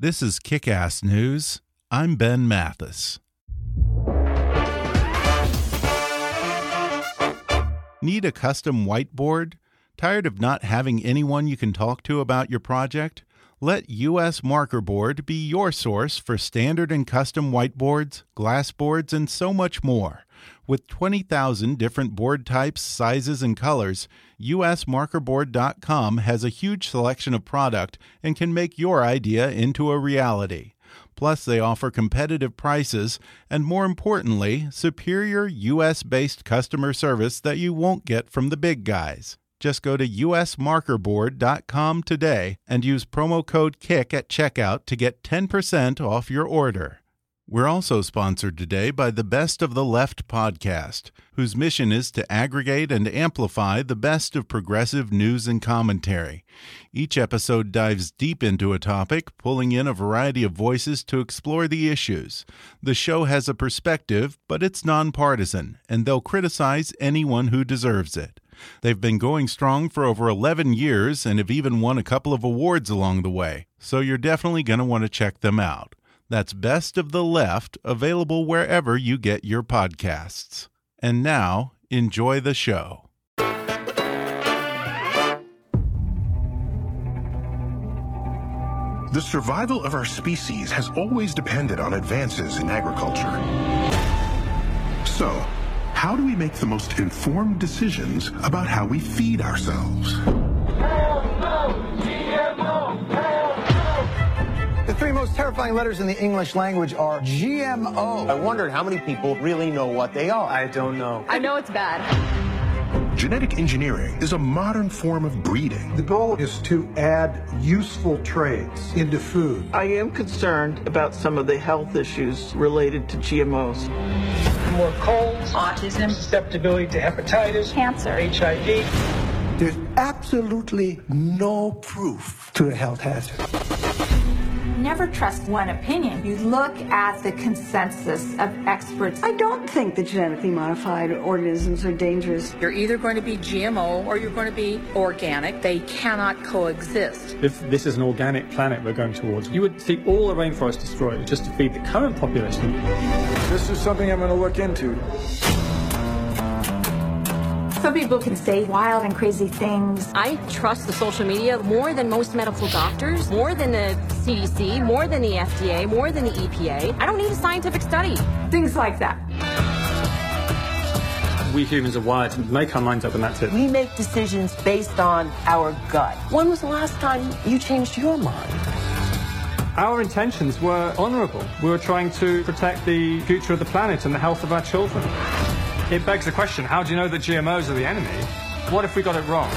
This is Kick Ass News. I'm Ben Mathis. Need a custom whiteboard? Tired of not having anyone you can talk to about your project? Let US Marker Board be your source for standard and custom whiteboards, glass boards, and so much more. With 20,000 different board types, sizes, and colors, usmarkerboard.com has a huge selection of product and can make your idea into a reality. Plus, they offer competitive prices and, more importantly, superior US based customer service that you won't get from the big guys. Just go to usmarkerboard.com today and use promo code KICK at checkout to get 10% off your order. We're also sponsored today by the Best of the Left podcast, whose mission is to aggregate and amplify the best of progressive news and commentary. Each episode dives deep into a topic, pulling in a variety of voices to explore the issues. The show has a perspective, but it's nonpartisan, and they'll criticize anyone who deserves it. They've been going strong for over 11 years and have even won a couple of awards along the way, so you're definitely going to want to check them out. That's Best of the Left, available wherever you get your podcasts. And now, enjoy the show. The survival of our species has always depended on advances in agriculture. So, how do we make the most informed decisions about how we feed ourselves? The three most terrifying letters in the English language are GMO. I wondered how many people really know what they are. I don't know. I know it's bad. Genetic engineering is a modern form of breeding. The goal is to add useful traits into food. I am concerned about some of the health issues related to GMOs. More colds, autism, susceptibility to hepatitis, cancer, HIV. There's absolutely no proof to a health hazard. Never trust one opinion. You look at the consensus of experts. I don't think the genetically modified organisms are dangerous. You're either going to be GMO or you're going to be organic. They cannot coexist. If this is an organic planet we're going towards, you would see all the rainforest destroyed just to feed the current population. This is something I'm going to look into. Some people can say wild and crazy things. I trust the social media more than most medical doctors, more than the CDC, more than the FDA, more than the EPA. I don't need a scientific study. Things like that. We humans are wired to make our minds up and that's it. We make decisions based on our gut. When was the last time you changed your mind? Our intentions were honorable. We were trying to protect the future of the planet and the health of our children. It begs the question, how do you know that GMOs are the enemy? What if we got it wrong?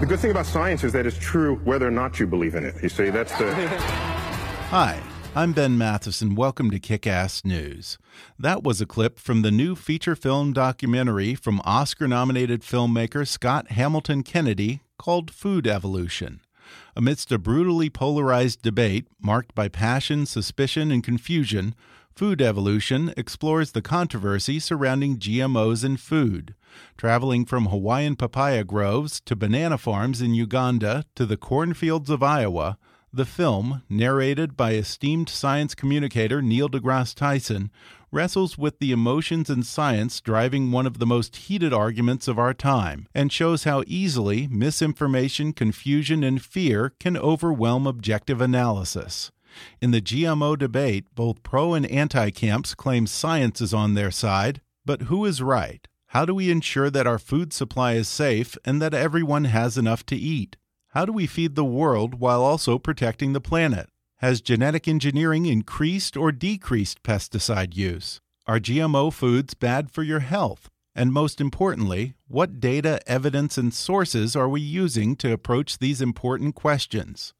The good thing about science is that it's true whether or not you believe in it. You see, that's the. Hi, I'm Ben Mathis, and welcome to Kick Ass News. That was a clip from the new feature film documentary from Oscar nominated filmmaker Scott Hamilton Kennedy called Food Evolution. Amidst a brutally polarized debate marked by passion, suspicion, and confusion, Food Evolution explores the controversy surrounding GMOs in food. Traveling from Hawaiian papaya groves to banana farms in Uganda to the cornfields of Iowa, The film, narrated by esteemed science communicator Neil deGrasse Tyson, wrestles with the emotions and science driving one of the most heated arguments of our time and shows how easily misinformation, confusion, and fear can overwhelm objective analysis. In the GMO debate, both pro and anti camps claim science is on their side, but who is right? How do we ensure that our food supply is safe and that everyone has enough to eat? How do we feed the world while also protecting the planet? Has genetic engineering increased or decreased pesticide use? Are GMO foods bad for your health? And most importantly, what data, evidence, and sources are we using to approach these important questions?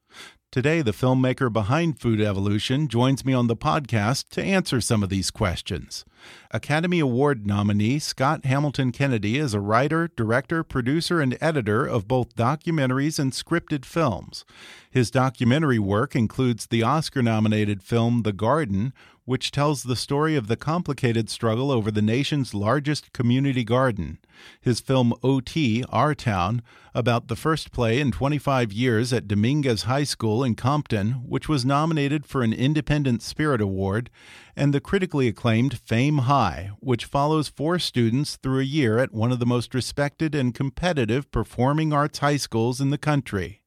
Today, the filmmaker behind Food Evolution joins me on the podcast to answer some of these questions. Academy Award nominee Scott Hamilton Kennedy is a writer, director, producer, and editor of both documentaries and scripted films. His documentary work includes the Oscar nominated film The Garden, which tells the story of the complicated struggle over the nation's largest community garden. His film OT, Our Town, about the first play in 25 years at Dominguez High School in Compton, which was nominated for an Independent Spirit Award, and the critically acclaimed Fame High, which follows four students through a year at one of the most respected and competitive performing arts high schools in the country.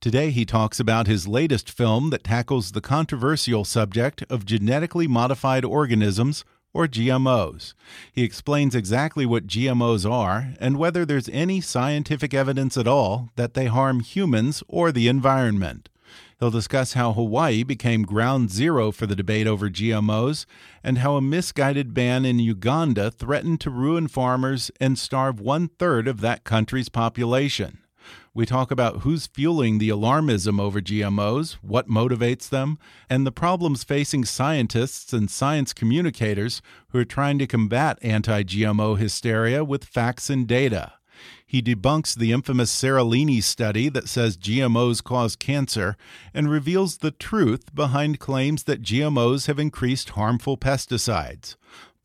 Today, he talks about his latest film that tackles the controversial subject of genetically modified organisms, or GMOs. He explains exactly what GMOs are and whether there's any scientific evidence at all that they harm humans or the environment. He'll discuss how Hawaii became ground zero for the debate over GMOs and how a misguided ban in Uganda threatened to ruin farmers and starve one third of that country's population. We talk about who's fueling the alarmism over GMOs, what motivates them, and the problems facing scientists and science communicators who are trying to combat anti GMO hysteria with facts and data. He debunks the infamous Seralini study that says GMOs cause cancer and reveals the truth behind claims that GMOs have increased harmful pesticides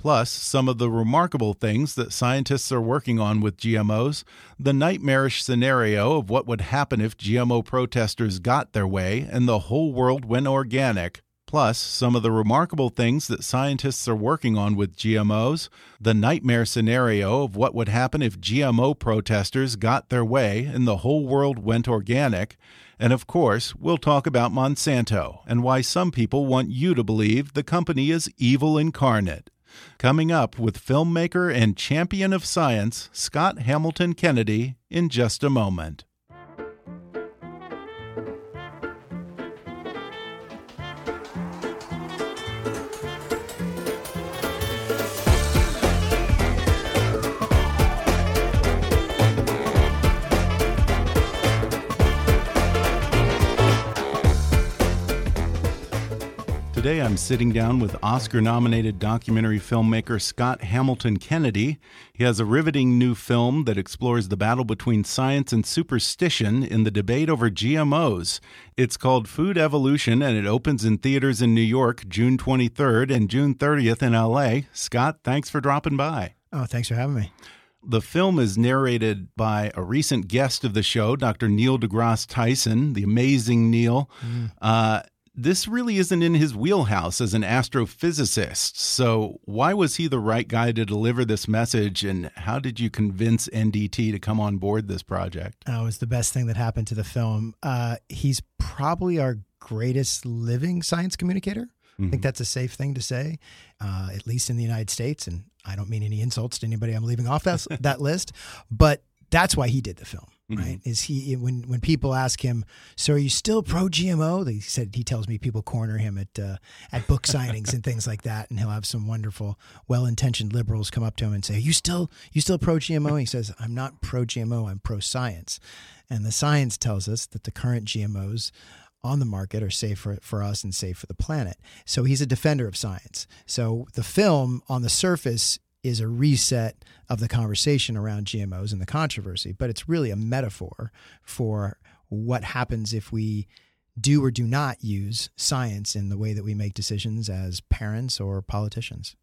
plus some of the remarkable things that scientists are working on with GMOs, the nightmarish scenario of what would happen if GMO protesters got their way and the whole world went organic, plus some of the remarkable things that scientists are working on with GMOs, the nightmare scenario of what would happen if GMO protesters got their way and the whole world went organic, and of course, we'll talk about Monsanto and why some people want you to believe the company is evil incarnate. Coming up with filmmaker and champion of science, Scott Hamilton Kennedy, in just a moment. Today I'm sitting down with Oscar nominated documentary filmmaker Scott Hamilton Kennedy. He has a riveting new film that explores the battle between science and superstition in the debate over GMOs. It's called Food Evolution and it opens in theaters in New York June 23rd and June 30th in LA. Scott, thanks for dropping by. Oh, thanks for having me. The film is narrated by a recent guest of the show, Dr. Neil deGrasse Tyson, the amazing Neil. Mm. Uh, this really isn't in his wheelhouse as an astrophysicist. So, why was he the right guy to deliver this message? And how did you convince NDT to come on board this project? Oh, it was the best thing that happened to the film. Uh, he's probably our greatest living science communicator. Mm -hmm. I think mm-hmm. that's a safe thing to say, uh, at least in the United States. And I don't mean any insults to anybody I'm leaving off that, that list, but that's why he did the film. Mm-hmm. right? Is he when when people ask him, "So are you still pro GMO?" He said he tells me people corner him at uh, at book signings and things like that, and he'll have some wonderful, well intentioned liberals come up to him and say, "You still you still pro GMO?" He says, "I'm not pro GMO. I'm pro science," and the science tells us that the current GMOs on the market are safe for, for us and safe for the planet. So he's a defender of science. So the film on the surface is a reset of the conversation around GMOs and the controversy, but it's really a metaphor for what happens if we do or do not use science in the way that we make decisions as parents or politicians.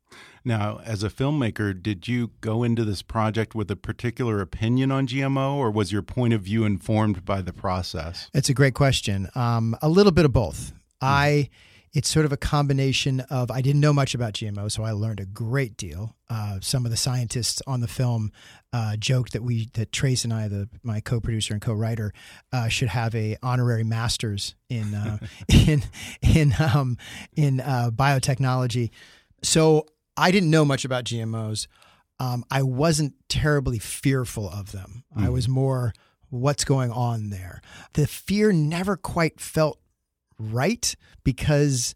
Now, as a filmmaker, did you go into this project with a particular opinion on GMO, or was your point of view informed by the process? It's a great question. Um, a little bit of both. I it's sort of a combination of I didn't know much about GMO, so I learned a great deal. Uh, some of the scientists on the film uh, joked that we that Trace and I, the my co-producer and co-writer, uh, should have a honorary master's in uh, in in um, in uh, biotechnology. So I didn't know much about GMOs. Um, I wasn't terribly fearful of them. Mm. I was more what's going on there. The fear never quite felt right because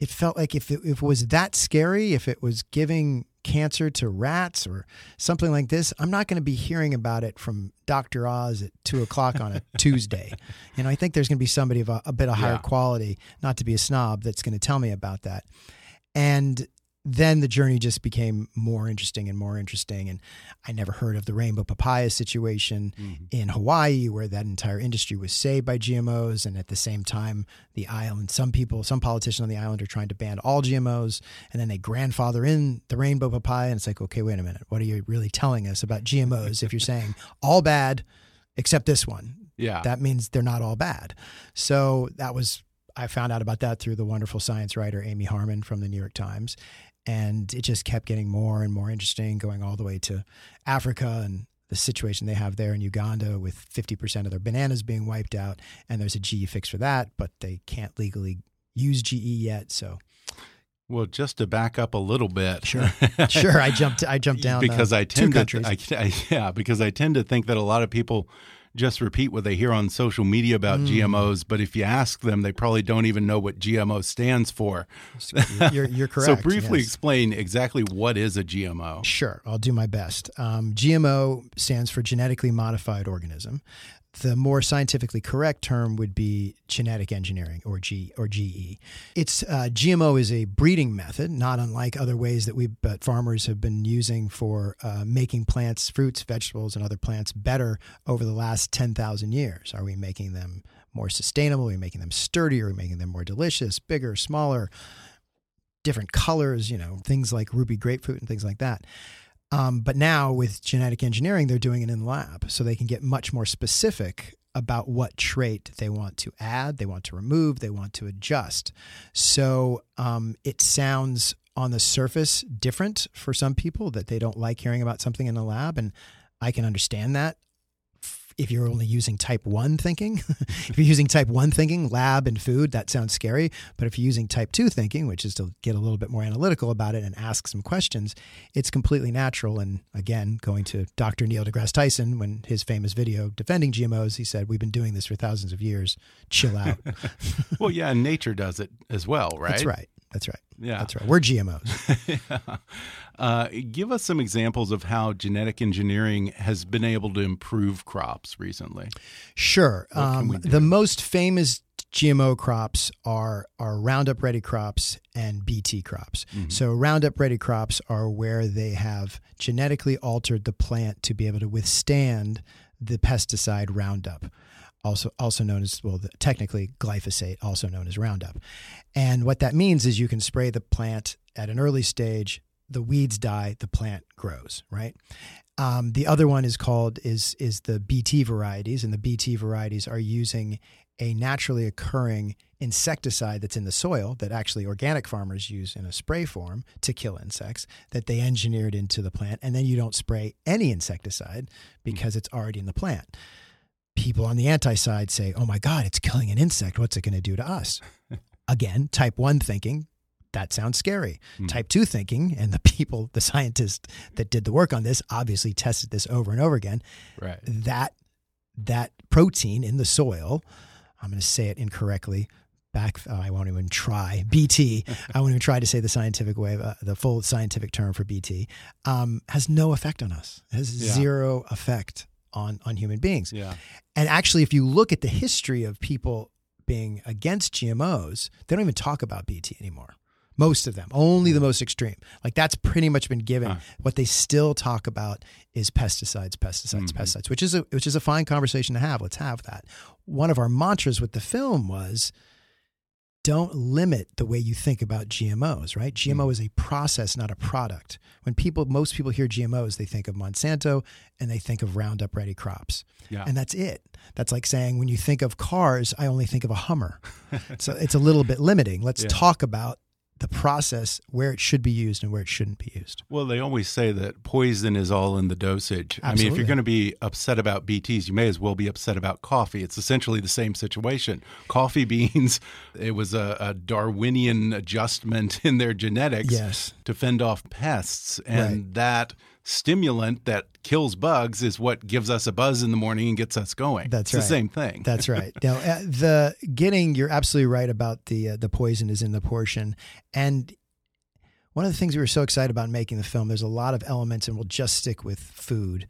it felt like if it, if it was that scary, if it was giving cancer to rats or something like this, I'm not going to be hearing about it from Dr. Oz at two o'clock on a Tuesday. You know, I think there's going to be somebody of a, a bit of higher yeah. quality, not to be a snob, that's going to tell me about that. And then the journey just became more interesting and more interesting. And I never heard of the rainbow papaya situation mm-hmm. in Hawaii, where that entire industry was saved by GMOs. And at the same time, the island, some people, some politicians on the island are trying to ban all GMOs. And then they grandfather in the rainbow papaya. And it's like, okay, wait a minute. What are you really telling us about GMOs if you're saying all bad except this one? Yeah. That means they're not all bad. So that was I found out about that through the wonderful science writer Amy Harmon from the New York Times and it just kept getting more and more interesting, going all the way to Africa and the situation they have there in Uganda with 50% of their bananas being wiped out. And there's a GE fix for that, but they can't legally use GE yet. So. Well, just to back up a little bit, sure, sure. I jumped, I jumped down because uh, I tend to, I, I, yeah, because I tend to think that a lot of people just repeat what they hear on social media about mm. GMOs, but if you ask them, they probably don't even know what GMO stands for. You're, you're correct. so, briefly yes. explain exactly what is a GMO. Sure, I'll do my best. Um, GMO stands for genetically modified organism the more scientifically correct term would be genetic engineering or G or GE. It's uh, GMO is a breeding method, not unlike other ways that we but farmers have been using for uh, making plants, fruits, vegetables, and other plants better over the last ten thousand years. Are we making them more sustainable? Are we making them sturdier? Are we making them more delicious, bigger, smaller, different colors? You know, things like ruby grapefruit and things like that. Um, but now with genetic engineering, they're doing it in the lab, so they can get much more specific about what trait they want to add, they want to remove, they want to adjust. So um, it sounds on the surface different for some people that they don't like hearing about something in the lab, and I can understand that if you're only using type 1 thinking. if you're using type 1 thinking, lab and food, that sounds scary. But if you're using type 2 thinking, which is to get a little bit more analytical about it and ask some questions, it's completely natural. And again, going to Dr. Neil deGrasse Tyson, when his famous video defending GMOs, he said, We've been doing this for thousands of years. Chill out. well, yeah, and nature does it as well, right? That's right. That's right. Yeah. That's right. We're GMOs. yeah. uh, give us some examples of how genetic engineering has been able to improve crops recently. Sure. Um, the most famous GMO crops are are Roundup Ready crops and BT crops. Mm -hmm. So Roundup Ready crops are where they have genetically altered the plant to be able to withstand the pesticide Roundup also also known as well the, technically glyphosate also known as roundup. And what that means is you can spray the plant at an early stage the weeds die the plant grows right? Um, the other one is called is is the bt varieties and the bt varieties are using a naturally occurring insecticide that's in the soil that actually organic farmers use in a spray form to kill insects that they engineered into the plant. And then you don't spray any insecticide because it's already in the plant people on the anti side say, oh my God, it's killing an insect. What's it going to do to us? Again, type one thinking, that sounds scary. Mm. Type 2 thinking, and the people, the scientists that did the work on this obviously tested this over and over again. Right. That that protein in the soil, I'm going to say it incorrectly. Back, oh, I won't even try BT. I won't even try to say the scientific way, uh, the full scientific term for BT. Um, has no effect on us. It has yeah. zero effect on on human beings. Yeah. And actually, if you look at the history of people being against GMOs, they don't even talk about BT anymore. Most of them, only the most extreme. Like that's pretty much been given. Huh. What they still talk about is pesticides, pesticides, Mm-hmm. pesticides, which is a which is a fine conversation to have. Let's have that. One of our mantras with the film was don't limit the way you think about GMOs, right? GMO Mm. is a process, not a product. When people most people hear GMOs, they think of Monsanto and they think of Roundup ready crops. Yeah. And that's it. That's like saying when you think of cars, I only think of a Hummer. so it's a little bit limiting. Let's Yeah. talk about the process where it should be used and where it shouldn't be used. Well, they always say that poison is all in the dosage. I mean, if you're going to be upset about BTs, you may as well be upset about coffee. It's essentially the same situation. Coffee beans, it was a, a Darwinian adjustment in their genetics Yes. to fend off pests. And Right. that stimulant that kills bugs is what gives us a buzz in the morning and gets us going. That's it's right. the same thing. That's right. Now, uh, the getting you're absolutely right about the uh, the poison is in the portion, and one of the things we were so excited about in making the film. There's a lot of elements, and we'll just stick with food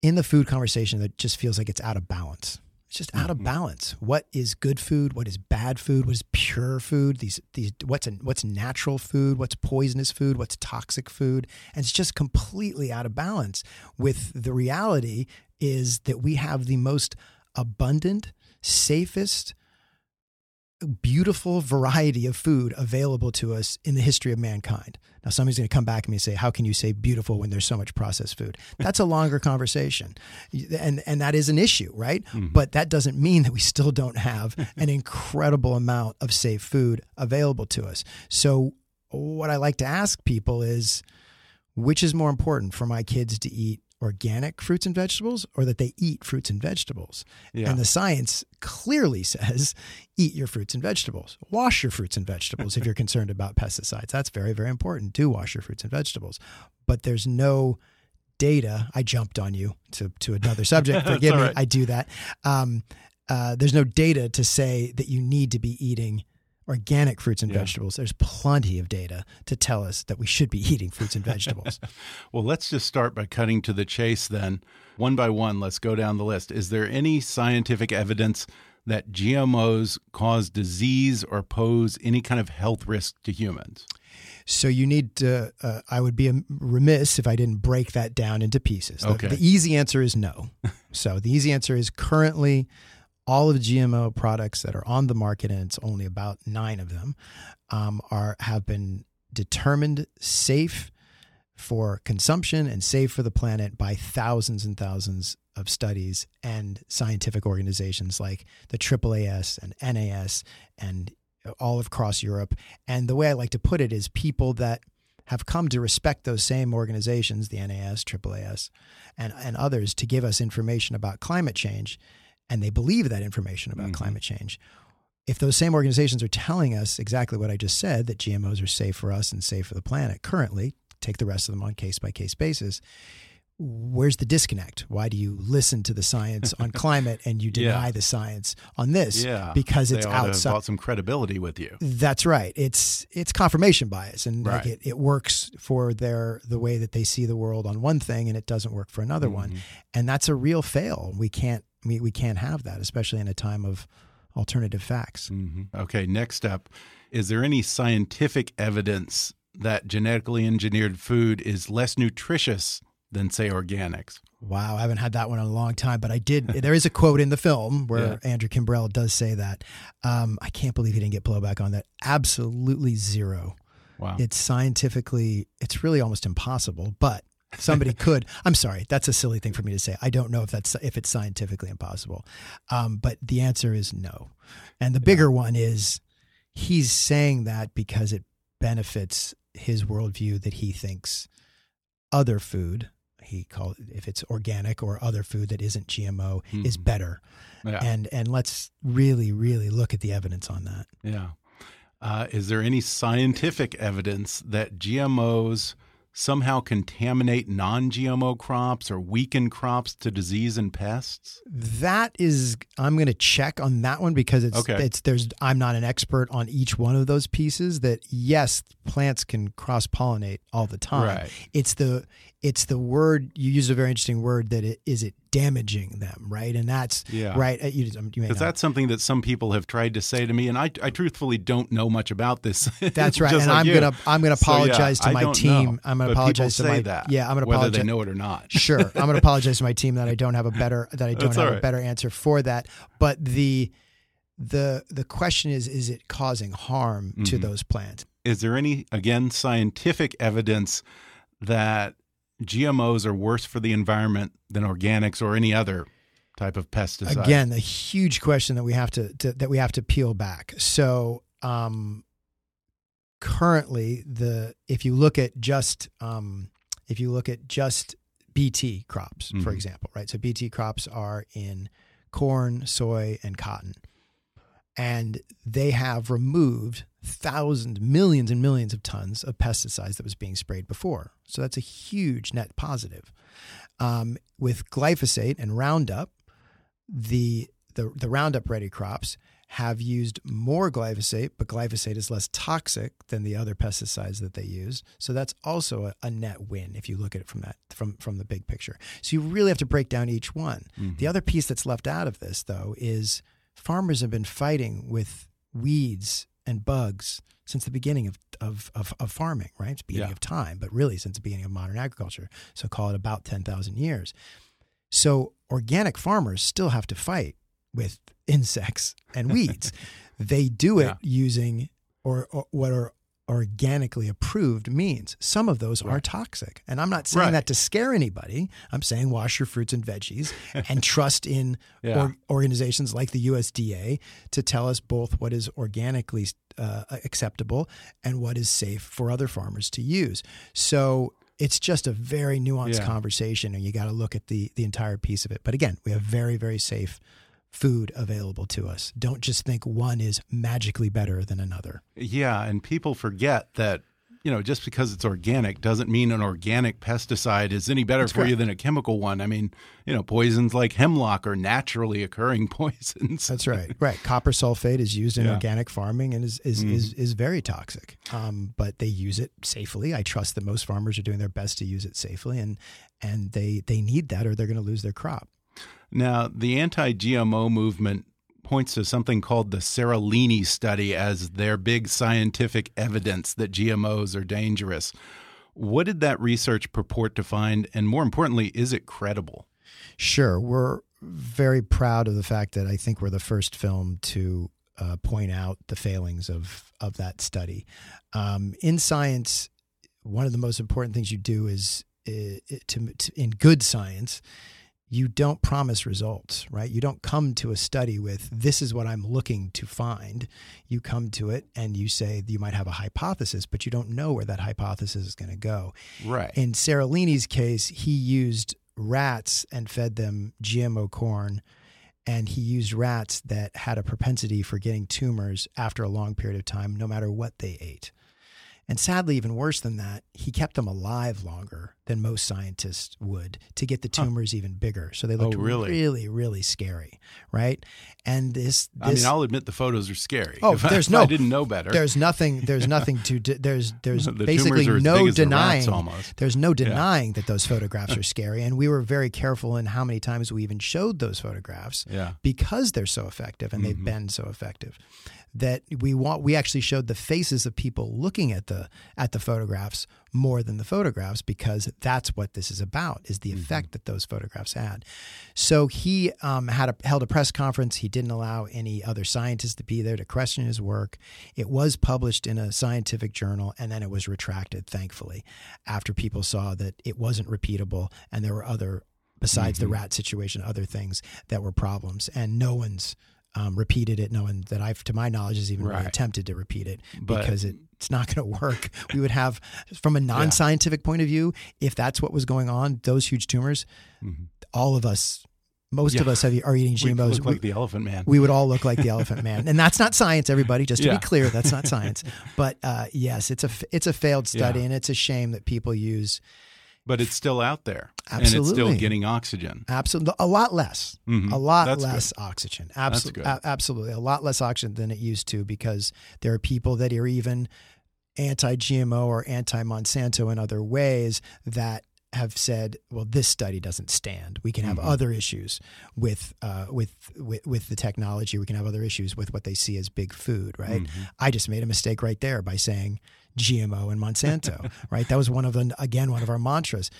in the food conversation that just feels like it's out of balance. It's just out of mm-hmm. balance. What is good food? What is bad food? What is pure food? These these what's a, what's natural food? What's poisonous food? What's toxic food? And it's just completely out of balance with the reality is that we have the most abundant, safest, beautiful variety of food available to us in the history of mankind. Now, somebody's going to come back at me and say, "How can you say beautiful when there's so much processed food?" That's a longer conversation, and and that is an issue, right? Hmm. But that doesn't mean that we still don't have an incredible amount of safe food available to us. So, what I like to ask people is, which is more important for my kids to eat? Organic fruits and vegetables, or that they eat fruits and vegetables. Yeah. And the science clearly says eat your fruits and vegetables. Wash your fruits and vegetables if you're concerned about pesticides. That's very, very important. Do wash your fruits and vegetables. But there's no data. I jumped on you to, to another subject. Forgive me. right. I do that. Um, uh, there's no data to say that you need to be eating organic fruits and Yeah. vegetables. There's plenty of data to tell us that we should be eating fruits and vegetables. Well, let's just start by cutting to the chase then. One by one, let's go down the list. Is there any scientific evidence that GMOs cause disease or pose any kind of health risk to humans? So you need to. Uh, I would be remiss if I didn't break that down into pieces. The- Okay. The, easy answer is no. so the easy answer is currently all of GMO products that are on the market, and it's only about nine of them, um, are have been determined safe for consumption and safe for the planet by thousands and thousands of studies and scientific organizations like the AAAS and NAS and all across Europe. And the way I like to put it is people that have come to respect those same organizations, the NAS, AAAS, and, and others, to give us information about climate change. And they believe that information about climate change. If those same organizations are telling us exactly what I just said, that GMOs are safe for us and safe for the planet currently, take the rest of them on case by case basis. Where's the disconnect? Why do you listen to the science on climate and you Yeah. deny the science on this? Yeah, because it's ought to have outside. brought some credibility with you. That's right. It's it's confirmation bias, and like it, it works for their the way that they see the world on one thing, and it doesn't work for another one, Mm-hmm. and that's a real fail. We can't we, we can't have that, especially in a time of alternative facts. Mm-hmm. Okay, next up, is there any scientific evidence that genetically engineered food is less nutritious than, say, organics? Wow, I haven't had that one in a long time, but I did. there is a quote in the film where Andrew Kimbrell does say that. Um, I can't believe he didn't get blowback on that. Absolutely zero. Wow. It's scientifically, it's really almost impossible, but somebody could. I'm sorry, that's a silly thing for me to say. I don't know if that's if it's scientifically impossible, um, but the answer is no. And the bigger one is he's saying that because it benefits his worldview that he thinks other food he called if it's organic or other food that isn't GMO is Mhm. better. Yeah. And and let's really really look at the evidence on that. Yeah. Uh, is there any scientific evidence that GMOs somehow contaminate non GMO crops or weaken crops to disease and pests? That is I'm going to check on that one because it's Okay. it's there's I'm not an expert on each one of those pieces that yes plants can cross pollinate all the time. Right. It's the it's the word you use a very interesting word that it is it damaging them, right? And that's Yeah. right. uh, You, you may Because that's something that some people have tried to say to me, and I, I truthfully don't know much about this. That's right, and like I'm you. gonna I'm gonna So, yeah, apologize to my team. know. I'm gonna But apologize to people say my that, yeah. I'm gonna whether apologize. they know it or not. sure, I'm gonna apologize to my team that I don't have a better that I don't That's have all a better answer for that. But the the the question is, is it causing harm to Mhm. those plants? Is there any again scientific evidence that GMOs are worse for the environment than organics or any other type of pesticide? Again, a huge question that we have to, to that we have to peel back. So, um, currently, the if you look at just um, if you look at just BT crops, for Mhm. example, right? So BT crops are in corn, soy, and cotton, and they have removed thousands, millions, and millions of tons of pesticides that was being sprayed before. So that's a huge net positive. Um, with glyphosate and Roundup, the the the Roundup ready crops have used more glyphosate, but glyphosate is less toxic than the other pesticides that they use. So that's also a, a net win if you look at it from that from from the big picture. So you really have to break down each one. The mm-hmm. other piece that's left out of this though is farmers have been fighting with weeds and bugs since the beginning of, of, of, of farming, right? It's beginning Yeah. of time, but really since the beginning of modern agriculture. So call it about 10,000 years. So organic farmers still have to fight with insects and weeds. they do it Yeah. using or, or what are organically approved means. Some of those are toxic. And I'm not saying Right. that to scare anybody. I'm saying wash your fruits and veggies and trust in Yeah. or, organizations like the USDA to tell us both what is organically uh, acceptable and what is safe for other farmers to use. So it's just a very nuanced Yeah. conversation, and you got to look at the the entire piece of it. But again, we have very very safe food available to us. Don't just think one is magically better than another. Yeah, and people forget that you know just because it's organic doesn't mean an organic pesticide is any better That's for you than a chemical one. I mean, you know, poisons like hemlock are naturally occurring poisons. That's right. Right. Copper sulfate is used in Yeah. organic farming and is is, Mhm. is is very toxic. Um, but they use it safely. I trust that most farmers are doing their best to use it safely, and and they they need that or they're going to lose their crop. Now, the anti-GMO movement points to something called the Seralini study as their big scientific evidence that GMOs are dangerous. What did that research purport to find, and more importantly, is it credible? Sure, we're very proud of the fact that I think we're the first film to uh, point out the failings of of that study. Um, in science, one of the most important things you do is to, to in good science. You don't promise results, right? You don't come to a study with this is what I'm looking to find. You come to it and you say you might have a hypothesis, but you don't know where that hypothesis is going to go. Right. In Seralini's case, he used rats and fed them GMO corn, and he used rats that had a propensity for getting tumors after a long period of time, no matter what they ate. And sadly, even worse than that, he kept them alive longer than most scientists would to get the Huh. tumors even bigger. So they Oh, looked really? really, really scary, right? And this, I mean, I'll admit the photos are scary. Oh, If I- there's if no. I didn't know better. There's nothing. There's nothing to. There's there's The basically tumors are as no as the denying. There's no Yeah. denying that those photographs are scary, and we were very careful in how many times we even showed those photographs. Yeah. Because they're so effective and they've Mhm. been so effective, that we want. We actually showed the faces of people looking at the at the photographs more than the photographs because that's what this is about is Mm-hmm. the effect that those photographs had. So he um, had a, held a press conference. He didn't allow any other scientists to be there to question his work. It was published in a scientific journal and then it was retracted, thankfully, after people saw that it wasn't repeatable and there were other, besides Mhm. the rat situation, other things that were problems. And no one's um, repeated it. No one that I've, to my knowledge, has even really attempted to repeat it But- because it, it's not going to work. We would have, from a non scientific point of view, if that's what was going on, those huge tumors, all of us, most of Mm-hmm. Us have, are eating GMOs. look like the Elephant Man. We would all look like the Elephant Man, and that's not science, everybody. Just to Yeah. be clear, that's not science. But uh, yes, it's a it's a failed study, Yeah. and it's a shame that people use But it's still out there. And it's still getting oxygen. absolutely a lot less, Mhm. a lot That's less good. oxygen. Absolutely, good. absolutely, a lot less oxygen than it used to because there are people that are even anti-GMO or anti-Monsanto in other ways that have said, well, this study doesn't stand. We can have Mhm. other issues with, uh, with with with the technology. We can have other issues with what they see as big food, right? Mhm. I just made a mistake right there by saying GMO and Monsanto, right? That was one of the again one of our mantras.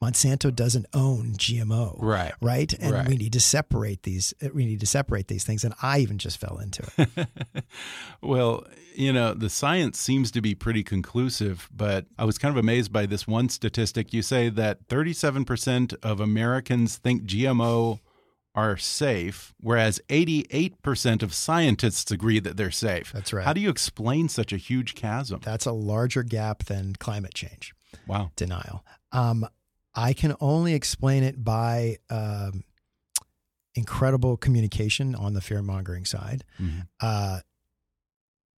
Monsanto doesn't own GMO, Right. Right, and Right. we need to separate these. Uh, we need to separate these things, and I even just fell into it. Well, you know, the science seems to be pretty conclusive, but I was kind of amazed by this one statistic. You say that 37% of Americans think GMO are safe, whereas 88% of scientists agree that they're safe. That's right. How do you explain such a huge chasm? That's a larger gap than climate change. Wow. Denial. Um, I can only explain it by um, incredible communication on the fear mongering side. Mhm. Uh,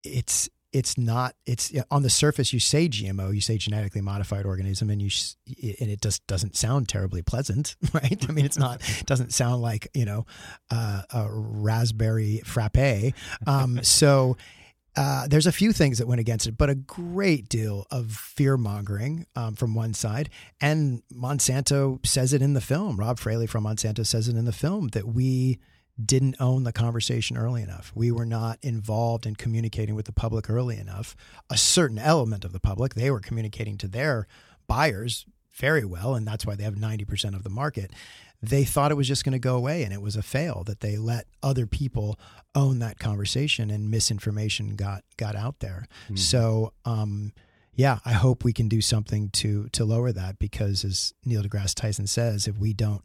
it's it's not it's on the surface you say GMO you say genetically modified organism and you and it just doesn't sound terribly pleasant right I mean it's not it doesn't sound like you know uh, a raspberry frappe um, so uh, there's a few things that went against it, but a great deal of fear mongering um, from one side. And Monsanto says it in the film. Robb Fraley from Monsanto says it in the film that we didn't own the conversation early enough. We were not involved in communicating with the public early enough. A certain element of the public, they were communicating to their buyers very well, and that's why they have 90% of the market. They thought it was just going to go away, and it was a fail that they let other people own that conversation, and misinformation got got out there. So, um, yeah, I hope we can do something to to lower that because, as Neil deGrasse Tyson says, if we don't,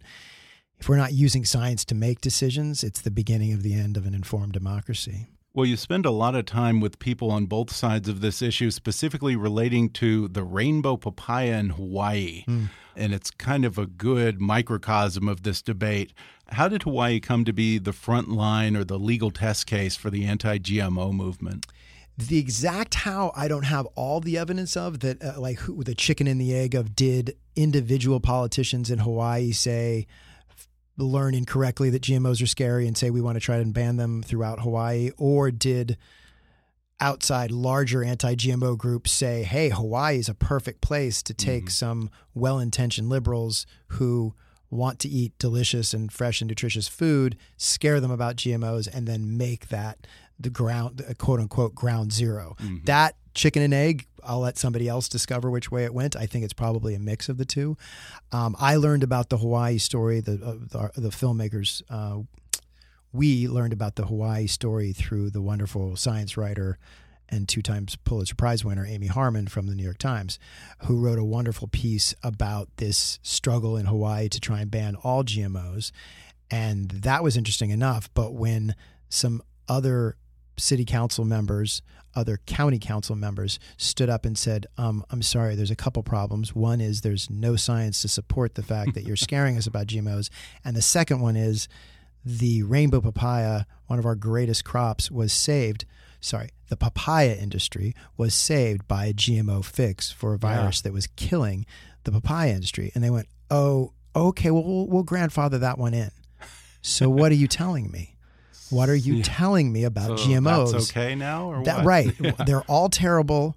if we're not using science to make decisions, it's the beginning of the end of an informed democracy. Well, you spend a lot of time with people on both sides of this issue, specifically relating to the rainbow papaya in Hawaii. And it's kind of a good microcosm of this debate. How did Hawaii come to be the front line or the legal test case for the anti GMO movement? The exact how I don't have all the evidence of that, uh, like who, the chicken and the egg of did individual politicians in Hawaii say, learn incorrectly that GMOs are scary and say we want to try and ban them throughout Hawaii, or did outside larger anti-GMO groups say, "Hey, Hawaii is a perfect place to take mm-hmm. some well-intentioned liberals who want to eat delicious and fresh and nutritious food, scare them about GMOs, and then make that the ground, quote unquote, ground 0 mm-hmm. That chicken and egg, I'll let somebody else discover which way it went. I think it's probably a mix of the two. Um, I learned about the Hawaii story. The uh, the, the filmmakers. Uh, we learned about the Hawaii story through the wonderful science writer and two times Pulitzer Prize winner Amy Harmon from the New York Times, who wrote a wonderful piece about this struggle in Hawaii to try and ban all GMOs. And that was interesting enough. But when some other city council members, other county council members stood up and said, um, I'm sorry, there's a couple problems. One is there's no science to support the fact that you're scaring us about GMOs. And the second one is the rainbow papaya, one of our greatest crops, was saved. Sorry, the papaya industry was saved by a GMO fix for a virus that was killing the papaya industry. And they went, oh, okay, well, we'll, we'll grandfather that one in. So what are you telling me? What are you Yeah. telling me about So GMOs? that's okay now, or that what? right? they're all terrible.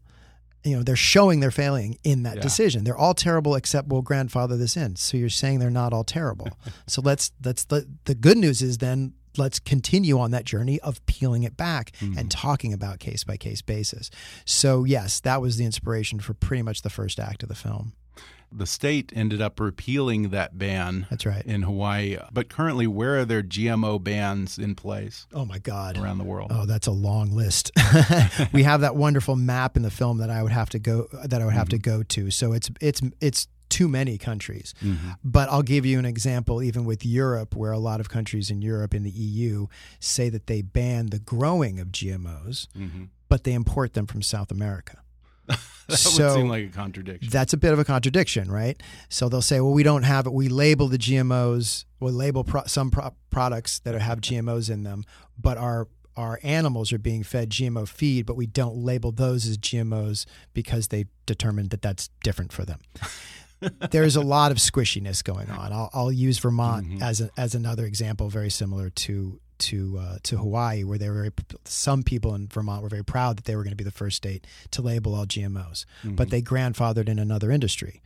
You know, they're showing they're failing in that Yeah. decision. They're all terrible except we'll grandfather this in. So you're saying they're not all terrible. so let's let's the the good news is then let's continue on that journey of peeling it back Mm-hmm. and talking about case by case basis. So yes, that was the inspiration for pretty much the first act of the film. The state ended up repealing that ban. That's right. In Hawaii. But currently, where are there GMO bans in place? Oh my God. Around the world. Oh, that's a long list. we have that wonderful map in the film that I would have to go that I would have to go to. So it's it's it's too many countries. But I'll give you an example even with Europe where a lot of countries in Europe in the EU say that they ban the growing of GMOs, Mhm. but they import them from South America. That So- would seem like a contradiction. That's a bit of a contradiction, right? So they'll say, well, we don't have it. We label the GMOs, we label pro- some pro- products that have GMOs in them, but our our animals are being fed GMO feed, but we don't label those as GMOs because they determined that that's different for them. There's a lot of squishiness going on. I'll, I'll use Vermont mm-hmm. as a, as another example, very similar to to uh, to Hawaii, where they were very, some people in Vermont were very proud that they were going to be the first state to label all GMOs, but they grandfathered in another industry.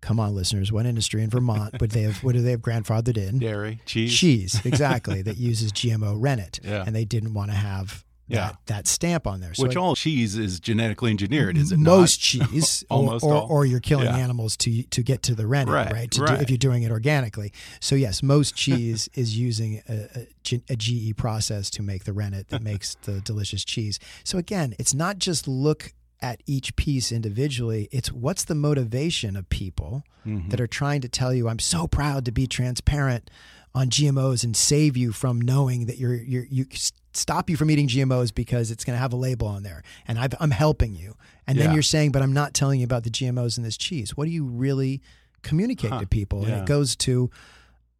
Come on, listeners. What industry in Vermont would they have? Would they have grandfathered in? Dairy, cheese, cheese, exactly. that uses GMO rennet, Yeah. and they didn't want to have Yeah. that stamp on there. Which I- all cheese is genetically engineered, is it most not? cheese, Almost or, or, all. or you're killing Yeah. animals to to get to the rennet, Right, right? To right. Do, if you're doing it organically. So yes, most cheese is using a GE process to make the rennet that makes the delicious cheese. So again, it's not just look at each piece individually. It's what's the motivation of people Mhm. that are trying to tell you, "I'm so proud to be transparent." On GMOs and save you from knowing that you're, you're you stop you from eating GMOs because it's going to have a label on there, and I've, I'm helping you. And then you're saying, but I'm not telling you about the GMOs in this cheese. What do you really communicate Huh. to people? And it goes to,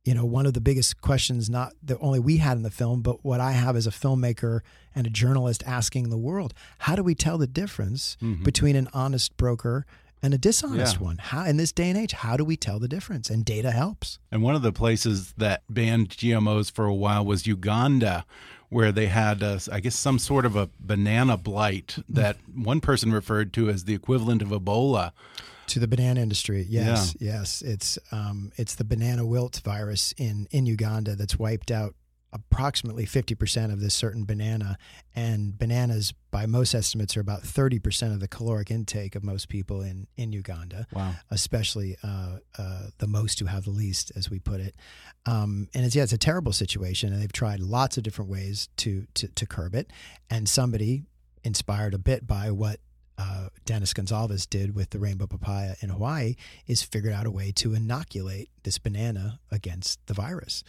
you know, one of the biggest questions, not that only we had in the film, but what I have as a filmmaker and a journalist asking the world: How do we tell the difference Mhm. between an honest broker and a dishonest Yeah. one? How in this day and age, how do we tell the difference? And data helps. And one of the places that banned GMOs for a while was Uganda, where they had, uh, I guess, some sort of a banana blight that one person referred to as the equivalent of Ebola. to the banana industry. Yes, yes, it's um, it's the banana wilt virus in in Uganda that's wiped out approximately 50% of this certain banana and bananas by most estimates are about 30% of the caloric intake of most people in in Uganda. Wow. especially uh, uh, the most who have the least as we put it. Um, and it's yeah it's a terrible situation and they've tried lots of different ways to to, to curb it. And somebody inspired a bit by what uh, Dennis Gonsalves did with the rainbow papaya in Hawaii is figured out a way to inoculate this banana against the virus.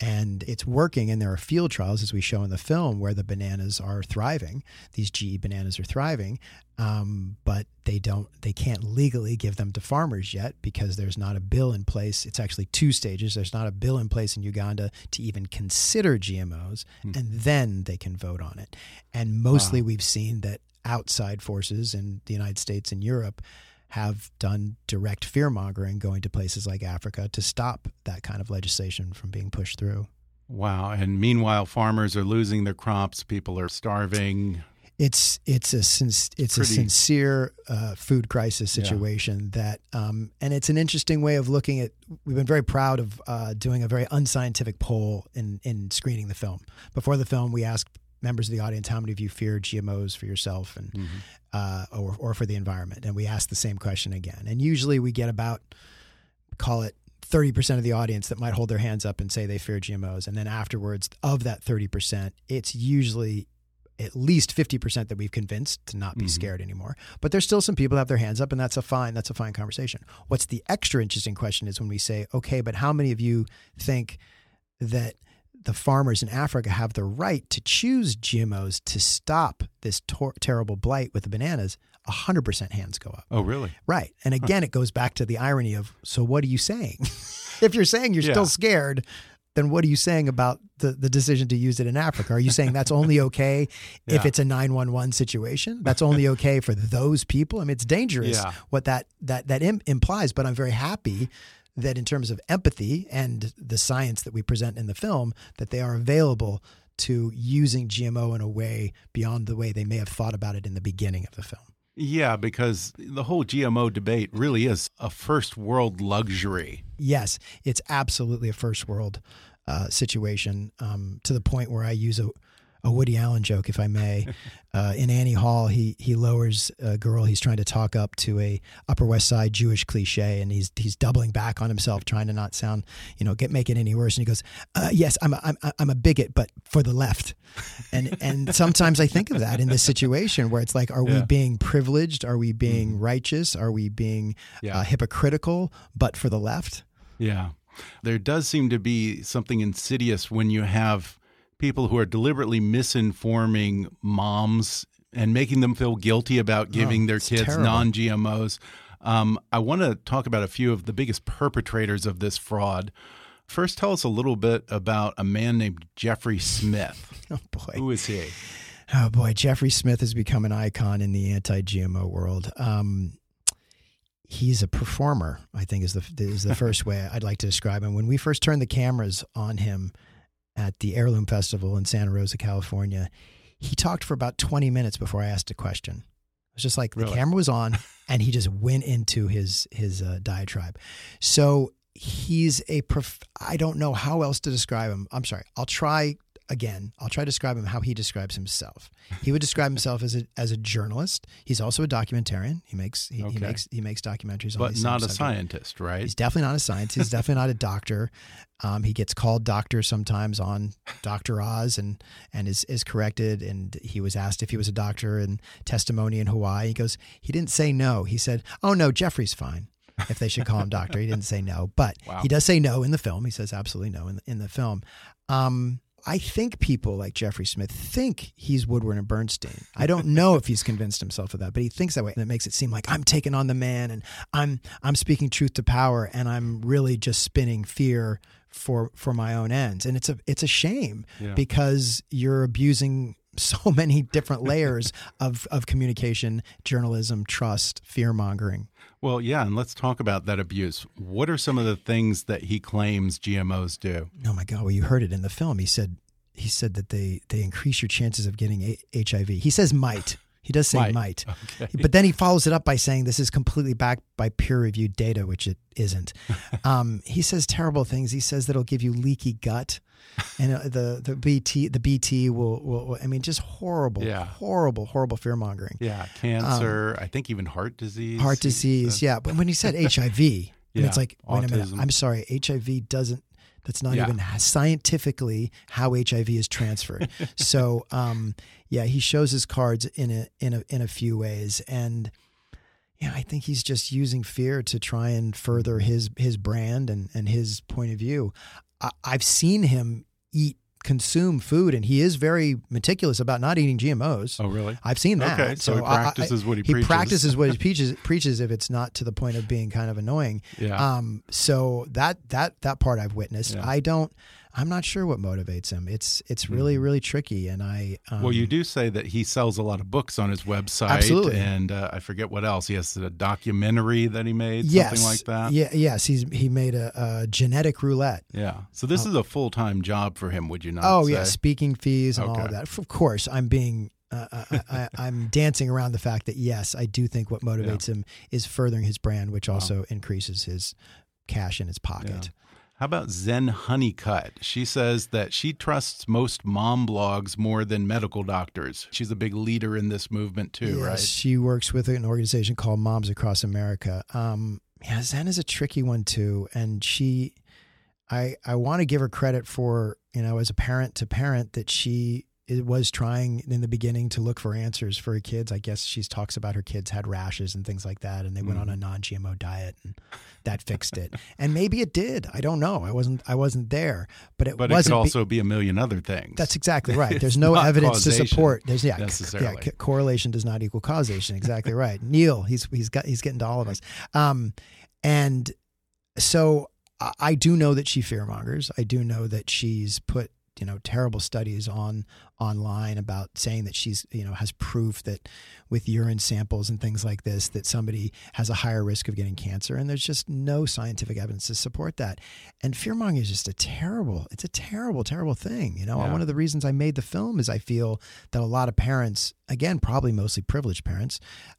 And it's working. And there are field trials, as we show in the film, where the bananas are thriving. These GE bananas are thriving, um, but they don't, they can't legally give them to farmers yet because there's not a bill in place. It's actually two stages. There's not a bill in place in Uganda to even consider GMOs, and then they can vote on it. And mostly Wow. we've seen that outside forces in the United States and Europe have done direct fear mongering going to places like Africa to stop that kind of legislation from being pushed through. Wow. And meanwhile, farmers are losing their crops, people are starving. It's it's a it's a sincere uh, food crisis Yeah. situation that um, and it's an interesting way of looking at. We've been very proud of uh, doing a very unscientific poll in in screening the film. Before the film, we asked members of the audience how many of you fear GMOs for yourself and Mm-hmm. uh, or or for the environment, and we ask the same question again. And usually we get about call it 30% of the audience that might hold their hands up and say they fear GMOs. And then afterwards, of that 30%, it's usually at least 50% that we've convinced to not be Mhm. scared anymore. But there's still some people that have their hands up, and that's a fine, that's a fine conversation. What's the extra interesting question is when we say, okay, but how many of you think that the farmers in Africa have the right to choose GMOs to stop this tor- terrible blight with the bananas? 100% hands go up. Oh, really? Right. And again, it goes back to the irony of so what are you saying? if you're saying you're Yeah. still scared, then what are you saying about the, the decision to use it in Africa? Are you saying that's only okay if it's a 911 situation? That's only okay for those people? I mean, it's dangerous Yeah. what that that that Im- implies, but I'm very happy that in terms of empathy and the science that we present in the film that they are available to using GMO in a way beyond the way they may have thought about it in the beginning of the film. Yeah, because the whole GMO debate really is a first world luxury. yes, it's absolutely a first world uh, situation um, to the point where I use a, a Woody Allen joke, if I may. Uh, in Annie Hall, he he lowers a girl he's trying to talk up to a Upper West Side Jewish cliche, and he's he's doubling back on himself, trying to not sound, you know, get make it any worse. And he goes, uh, "Yes, I'm a, I'm I'm a bigot, but for the left." And and sometimes I think of that in this situation where it's like, are we being privileged? Are we being righteous? Are we being Yeah. uh, hypocritical, but for the left? Yeah. There does seem to be something insidious when you have people who are deliberately misinforming moms and making them feel guilty about giving their Oh, it's kids non GMOs. Um, I want to talk about a few of the biggest perpetrators of this fraud. First, tell us a little bit about a man named Jeffrey Smith. Oh boy. Who is he? Oh boy, Jeffrey Smith has become an icon in the anti-GMO world. Um, he's a performer. I think is the is the first way I'd like to describe him. When we first turned the cameras on him at the Heirloom Festival in Santa Rosa, California, he talked for about twenty minutes before I asked a question. It was just like Really? the camera was on, and he just went into his his uh, diatribe. So he's a prof- I don't know how else to describe him. I'm sorry. I'll try again. I'll try to describe him how he describes himself. He would describe himself as a as a journalist. He's also a documentarian. He makes he, he makes he makes documentaries on but not a subjects. scientist, right? He's definitely not a scientist. He's definitely not a doctor. Um, he gets called doctor sometimes on Doctor Oz and and is is corrected. And he was asked if he was a doctor in testimony in Hawaii. He goes, he didn't say no. He said, "Oh no, Jeffrey's fine." If they should call him doctor, he didn't say no, but Wow. he does say no in the film. He says absolutely no in the, in the film. Um, I think people like Jeffrey Smith think he's Woodward and Bernstein. I don't know if he's convinced himself of that, but he thinks that way. And it makes it seem like I'm taking on the man and I'm I'm speaking truth to power and I'm really just spinning fear for for my own ends. And it's a it's a shame Yeah. because you're abusing so many different layers of of communication, journalism, trust, fear mongering. Well, yeah, and let's talk about that abuse. What are some of the things that he claims GMOs do? Oh my God! Well, you heard it in the film. He said he said that they they increase your chances of getting a- HIV. He says might. He does say Might. might, Okay. but then he follows it up by saying this is completely backed by peer reviewed data, which it isn't. um, he says terrible things. He says that it'll give you leaky gut, and uh, the the BT the BT will will. I mean, just horrible, Yeah. horrible, horrible fear mongering. Yeah, cancer. I think even heart disease. Um, Heart disease, yeah. But when he said HIV, and Yeah, it's like, wait a minute. I'm sorry, HIV doesn't. That's not Yeah. even scientifically how HIV is transferred. so, um, yeah, he shows his cards in a in a in a few ways, and yeah, I think he's just using fear to try and further his his brand and and his point of view. I, I've seen him eat consume food and he is very meticulous about not eating GMOs. Oh, really? I've seen that. Okay, so he I- I- practices what he He preaches. practices what he preaches preaches if it's not to the point of being kind of annoying. Yeah. Um so that that that part I've witnessed. Yeah. I don't I'm not sure what motivates him. It's it's really really tricky and I um. Well, you do say that he sells a lot of books on his website. Absolutely. And uh, I forget what else. He has a documentary that he made, yes, something like that. Yeah, yes, he's he made a, a genetic roulette. Yeah. So this is a full time job for him, would you not? Oh say? yeah, speaking fees and all of that. Of course, I'm being. Uh, I, I, I'm dancing around the fact that yes, I do think what motivates him is furthering his brand, which also increases his cash in his pocket. How about Zen Honeycutt? She says that she trusts most mom blogs more than medical doctors. She's a big leader in this movement too, yes, right? she works with an organization called Moms Across America. Um, yeah, Zen is a tricky one too, and she, I, I want to give her credit for you know as a parent to parent that she it was trying in the beginning to look for answers for her kids. I guess she talks about her kids had rashes and things like that, and they went on a non-GMO diet, and that fixed it. And maybe it did. I don't know. I wasn't. I wasn't there, but it But it could also be a million other things. that's exactly right. There's no evidence to support. There's yeah, necessarily. yeah. correlation does not equal causation. Exactly right. Neil, he's he's got he's getting to all of us. Um, and so I, I do know that she fearmongers. I do know that she's put you know terrible studies on online about saying that she's you know has proof that with urine samples and things like this that somebody has a higher risk of getting cancer. And there's just no scientific evidence to support that. And fear mongering is just a terrible it's a terrible terrible thing you know? Yeah. one of the reasons i made the film is i feel that a lot of parents again probably mostly privileged parents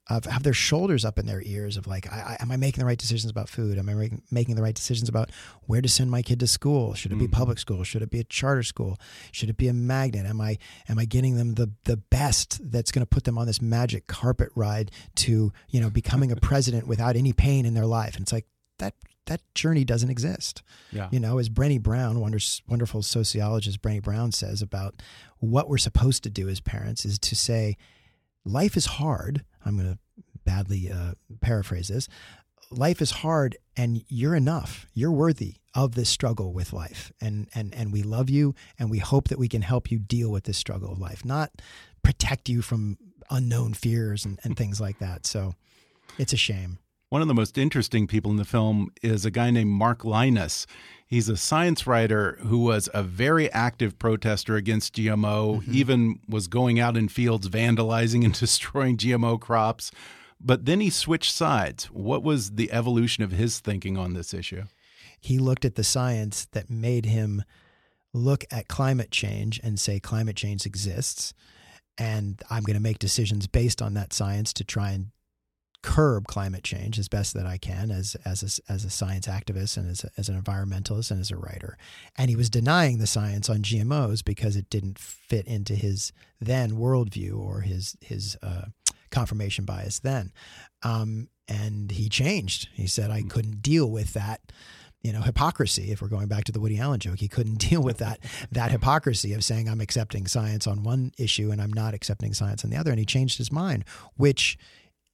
uh, have their shoulders up in their ears of like I, I, am i making the right decisions about food? Am i making, making the right decisions about where to send my kid to school? Should it be Mhm. public school? Should it be a charter school? Should it be a magnet? Am i am i getting them the the best that's going to put them on this magic carpet ride to you know becoming a president without any pain in their life? And it's like that that journey doesn't exist. Yeah. you know as Brené Brown wonderful sociologist Brené Brown says about what we're supposed to do as parents is to say life is hard. I'm going to badly uh, paraphrase this life is hard and you're enough. You're worthy of this struggle with life. And and and we love you and we hope that we can help you deal with this struggle of life not protect you from unknown fears and, and things like that. So it's a shame. One of the most interesting people in the film is a guy named Mark Lynas. He's a science writer who was a very active protester against GMO, mm-hmm. even was going out in fields vandalizing and destroying GMO crops. But then he switched sides. What was the evolution of his thinking on this issue? he looked at the science that made him look at climate change and say climate change exists and I'm going to make decisions based on that science to try and curb climate change as best that I can as as a, as a science activist and as, a, as an environmentalist and as a writer. And he was denying the science on GMOs because it didn't fit into his then worldview or his his uh, confirmation bias then. Um, and he changed. He said I couldn't deal with that you know hypocrisy if we're going back to the Woody Allen joke he couldn't deal with that that hypocrisy of saying I'm accepting science on one issue and I'm not accepting science on the other and he changed his mind which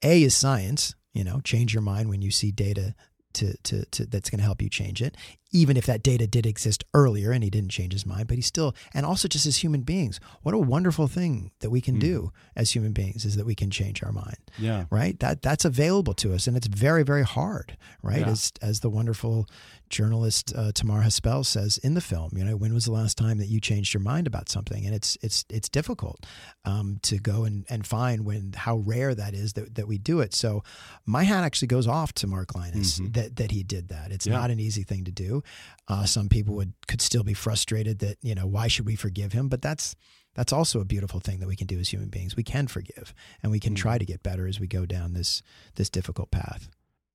a is science, you know, change your mind when you see data to, to, to that's going to help you change it, even if that data did exist earlier and he didn't change his mind. But he still, and also just as human beings, what a wonderful thing that we can mm. do as human beings is that we can change our mind. Yeah, right. That that's available to us, and it's very very hard. Right, yeah. as as the wonderful journalist uh, Tamar Haspel says in the film. You know, when was the last time that you changed your mind about something? And it's it's it's difficult um, to go and, and find when how rare that is that, that we do it. So my hat actually goes off to Mark Lynas mm-hmm. that that he did that. It's yeah. not an easy thing to do. Uh, some people would could still be frustrated that you know why should we forgive him? But that's that's also a beautiful thing that we can do as human beings. We can forgive and we can mm-hmm. try to get better as we go down this this difficult path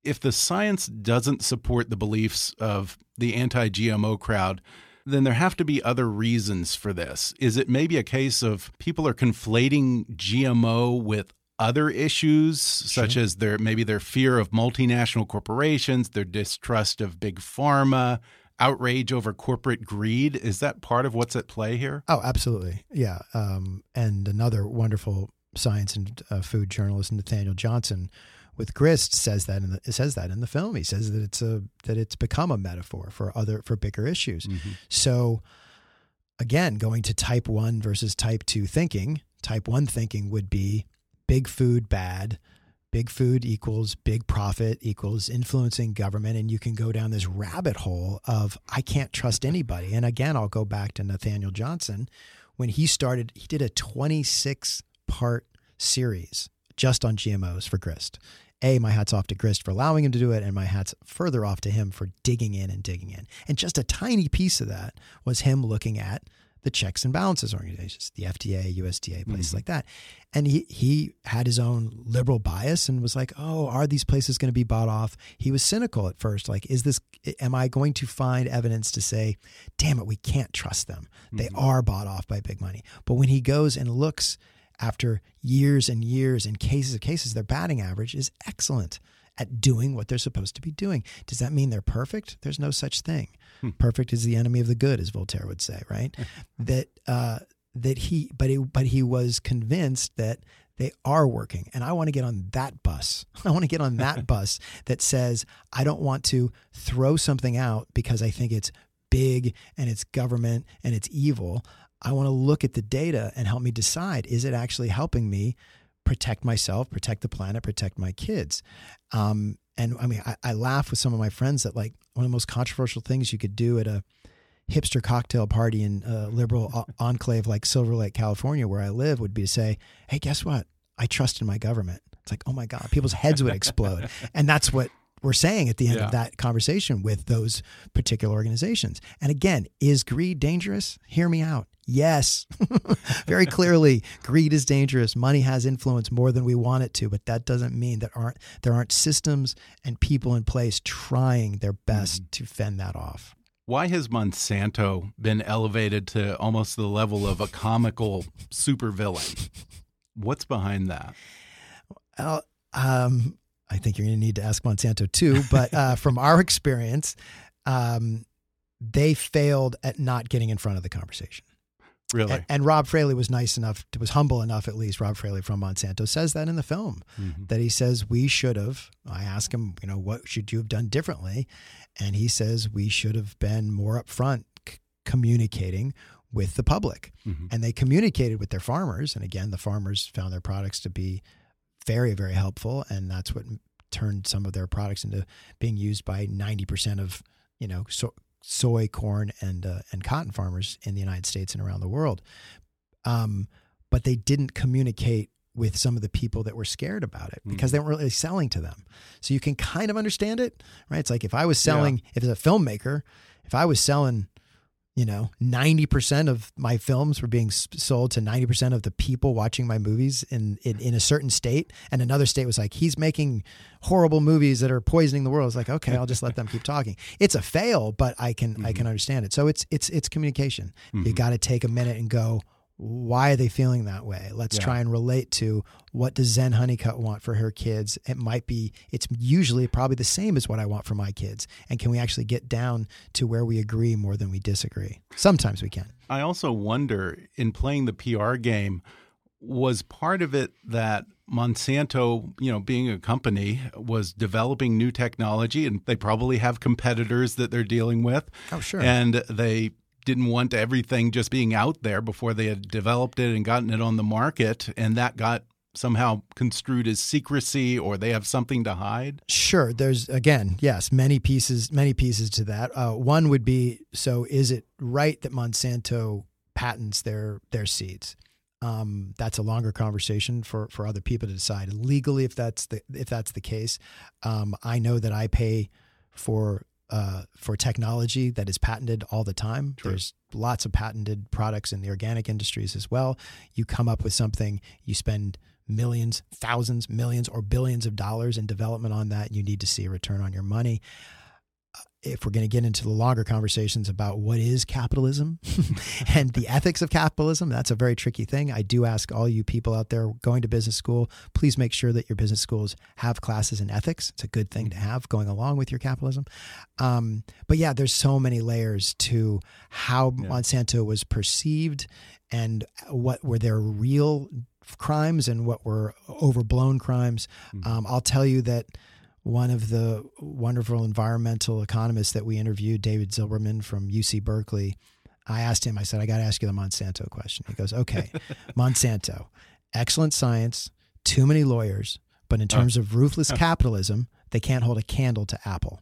if the science doesn't support the beliefs of the anti GMO crowd, then there have to be other reasons for this. Is it maybe a case of people are conflating GMO with other issues, such as their maybe their fear of multinational corporations, their distrust of big pharma, outrage over corporate greed? Is that part of what's at play here? Oh, absolutely. Yeah. Um, and another wonderful science and uh, food journalist, Nathaniel Johnson, with grist says that in the, says that in the film. He says that it's a that it's become a metaphor for other for bigger issues. Mm-hmm. So again, going to type 1 versus type 2 thinking, type 1 thinking would be big food bad, big food equals big profit equals influencing government and you can go down this rabbit hole of I can't trust anybody. And again, I'll go back to Nathaniel Johnson when he started he did a 26 part series just on GMOs for grist. A, my hat's off to Grist for allowing him to do it, and my hat's further off to him for digging in and digging in. And just a tiny piece of that was him looking at the checks and balances organizations, the FDA, USDA, places mm-hmm. like that. And he he had his own liberal bias and was like, "Oh, are these places going to be bought off?" He was cynical at first, like, "Is this am I going to find evidence to say, damn it, we can't trust them. They mm-hmm. are bought off by big money." But when he goes and looks after years and years and cases of cases, their batting average is excellent at doing what they're supposed to be doing. Does that mean they're perfect? There's no such thing. Hmm. Perfect is the enemy of the good, as Voltaire would say, right? that uh, that he, but he, but he was convinced that they are working, and I want to get on that bus. I want to get on that bus that says I don't want to throw something out because I think it's big and it's government and it's evil. I want to look at the data and help me decide is it actually helping me protect myself, protect the planet, protect my kids? Um, and I mean, I, I, laugh with some of my friends that like one of the most controversial things you could do at a hipster cocktail party in a liberal enclave like Silver Lake, California, where I live, would be to say, "Hey, guess what? I trust in my government." It's like, oh my god, people's heads would explode, and that's what we're saying at the end yeah. of that conversation with those particular organizations. And again, is greed dangerous? Hear me out. Yes, very clearly, greed is dangerous. Money has influence more than we want it to, but that doesn't mean that aren't there aren't systems and people in place trying their best mm. to fend that off. Why has Monsanto been elevated to almost the level of a comical supervillain? What's behind that? Well, um, I think you're going to need to ask Monsanto too. But uh, from our experience, um, they failed at not getting in front of the conversation. Really? And, and, Robb Fraley was nice enough, to, was humble enough at least. Robb Fraley from Monsanto says that in the film, mm-hmm. that he says we should have. I ask him, you know, what should you have done differently? And he says we should have been more upfront c- communicating with the public. Mm-hmm. And they communicated with their farmers. And again, the farmers found their products to be very, very helpful. And that's what turned some of their products into being used by 90% of, you know, so soy, corn, and uh, and cotton farmers in the United States and around the world. Um, but they didn't communicate with some of the people that were scared about it because mm-hmm. they weren't really selling to them. So you can kind of understand it, right? It's like if I was selling, yeah. if as a filmmaker, if I was selling, You know, 90% of my films were being sold to 90% of the people watching my movies in, in, in, a certain state. And another state was like, he's making horrible movies that are poisoning the world. It's like, okay, I'll just let them keep talking. It's a fail, but I can, mm-hmm. I can understand it. So it's, it's, it's communication. Mm-hmm. You got to take a minute and go, why are they feeling that way? Let's yeah. try and relate to what does Zen Honeycutt want for her kids. It might be, it's usually probably the same as what I want for my kids. And can we actually get down to where we agree more than we disagree? Sometimes we can. I also wonder in playing the PR game, was part of it that Monsanto, you know, being a company, was developing new technology and they probably have competitors that they're dealing with. Oh, sure. And they didn't want everything just being out there before they had developed it and gotten it on the market, and that got somehow construed as secrecy or they have something to hide? Sure. There's again, yes, many pieces, many pieces to that. Uh, one would be: so is it right that Monsanto patents their their seeds? Um, that's a longer conversation for for other people to decide legally if that's the if that's the case. Um, I know that I pay for uh, for technology that is patented all the time. True. There's lots of patented products in the organic industries as well. You come up with something, you spend millions, thousands, millions, or billions of dollars in development on that. You need to see a return on your money if we're going to get into the longer conversations about what is capitalism and the ethics of capitalism, that's a very tricky thing. I do ask all you people out there going to business school, please make sure that your business schools have classes in ethics. It's a good thing to have going along with your capitalism. Um, but yeah, there's so many layers to how yeah. Monsanto was perceived and what were their real crimes and what were overblown crimes. Mm-hmm. Um, I'll tell you that one of the wonderful environmental economists that we interviewed, David Zilberman from UC Berkeley, I asked him, I said, I got to ask you the Monsanto question. He goes, okay, Monsanto, excellent science, too many lawyers, but in terms of ruthless capitalism, they can't hold a candle to Apple.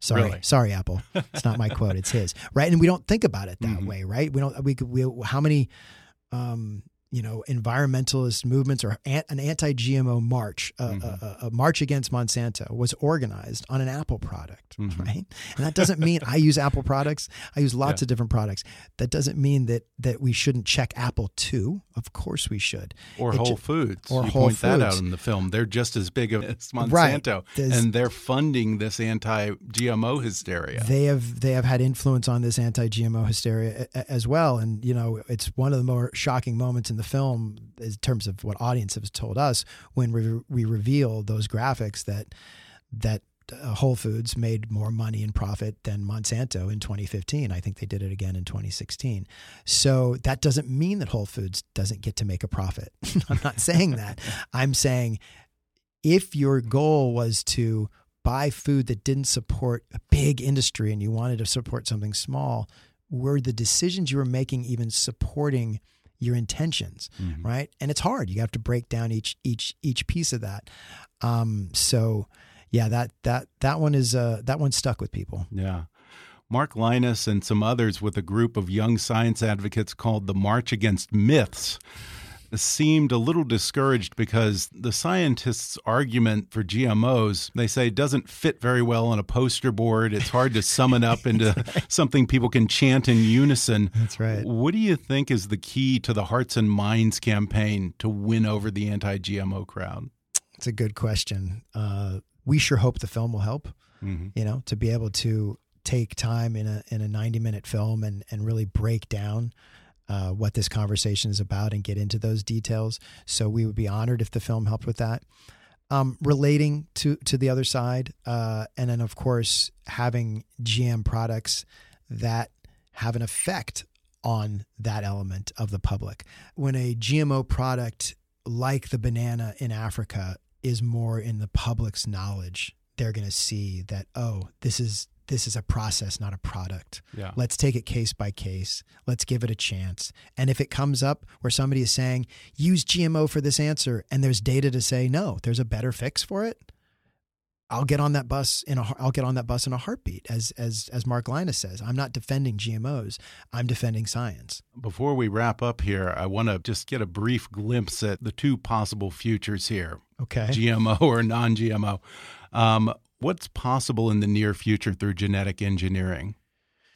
Sorry, really? sorry, Apple. It's not my quote; it's his. Right, and we don't think about it that mm-hmm. way, right? We don't. We, we how many um, you know, environmentalist movements or an anti-GMO march, mm-hmm. a, a, march against Monsanto was organized on an Apple product, mm-hmm. right? And that doesn't mean I use Apple products. I use lots yeah. of different products. That doesn't mean that that we shouldn't check Apple too. Of course we should. Or it Whole ju- Foods. Or you Whole point Foods. that out in the film. They're just as big as Monsanto, right. and they're funding this anti-GMO hysteria. They have they have had influence on this anti-GMO hysteria as well. And you know, it's one of the more shocking moments in the film in terms of what audience has told us when we, we reveal those graphics that that uh, Whole Foods made more money and profit than Monsanto in 2015. I think they did it again in 2016. So that doesn't mean that Whole Foods doesn't get to make a profit. I'm not saying that. I'm saying if your goal was to buy food that didn't support a big industry and you wanted to support something small, were the decisions you were making even supporting your intentions, mm-hmm. right? And it's hard. You have to break down each each each piece of that. Um, so yeah, that that that one is uh, that one stuck with people. Yeah. Mark Lynas and some others with a group of young science advocates called the March Against Myths seemed a little discouraged because the scientists' argument for GMOs, they say, doesn't fit very well on a poster board. It's hard to sum it up into right. something people can chant in unison. That's right. What do you think is the key to the Hearts and Minds campaign to win over the anti GMO crowd? It's a good question. Uh, we sure hope the film will help, mm -hmm. you know, to be able to take time in a in a 90 minute film and and really break down uh, what this conversation is about and get into those details. So we would be honored if the film helped with that. Um, relating to to the other side, uh, and then of course having GM products that have an effect on that element of the public. When a GMO product like the banana in Africa is more in the public's knowledge, they're going to see that oh, this is this is a process, not a product. Yeah. Let's take it case by case. Let's give it a chance. And if it comes up where somebody is saying, use GMO for this answer, and there's data to say, no, there's a better fix for it, I'll get on that bus in a I'll get on that bus in a heartbeat as as as Mark Lynas says. I'm not defending GMOs. I'm defending science. Before we wrap up here, I want to just get a brief glimpse at the two possible futures here. Okay. GMO or non-GMO. Um, what's possible in the near future through genetic engineering?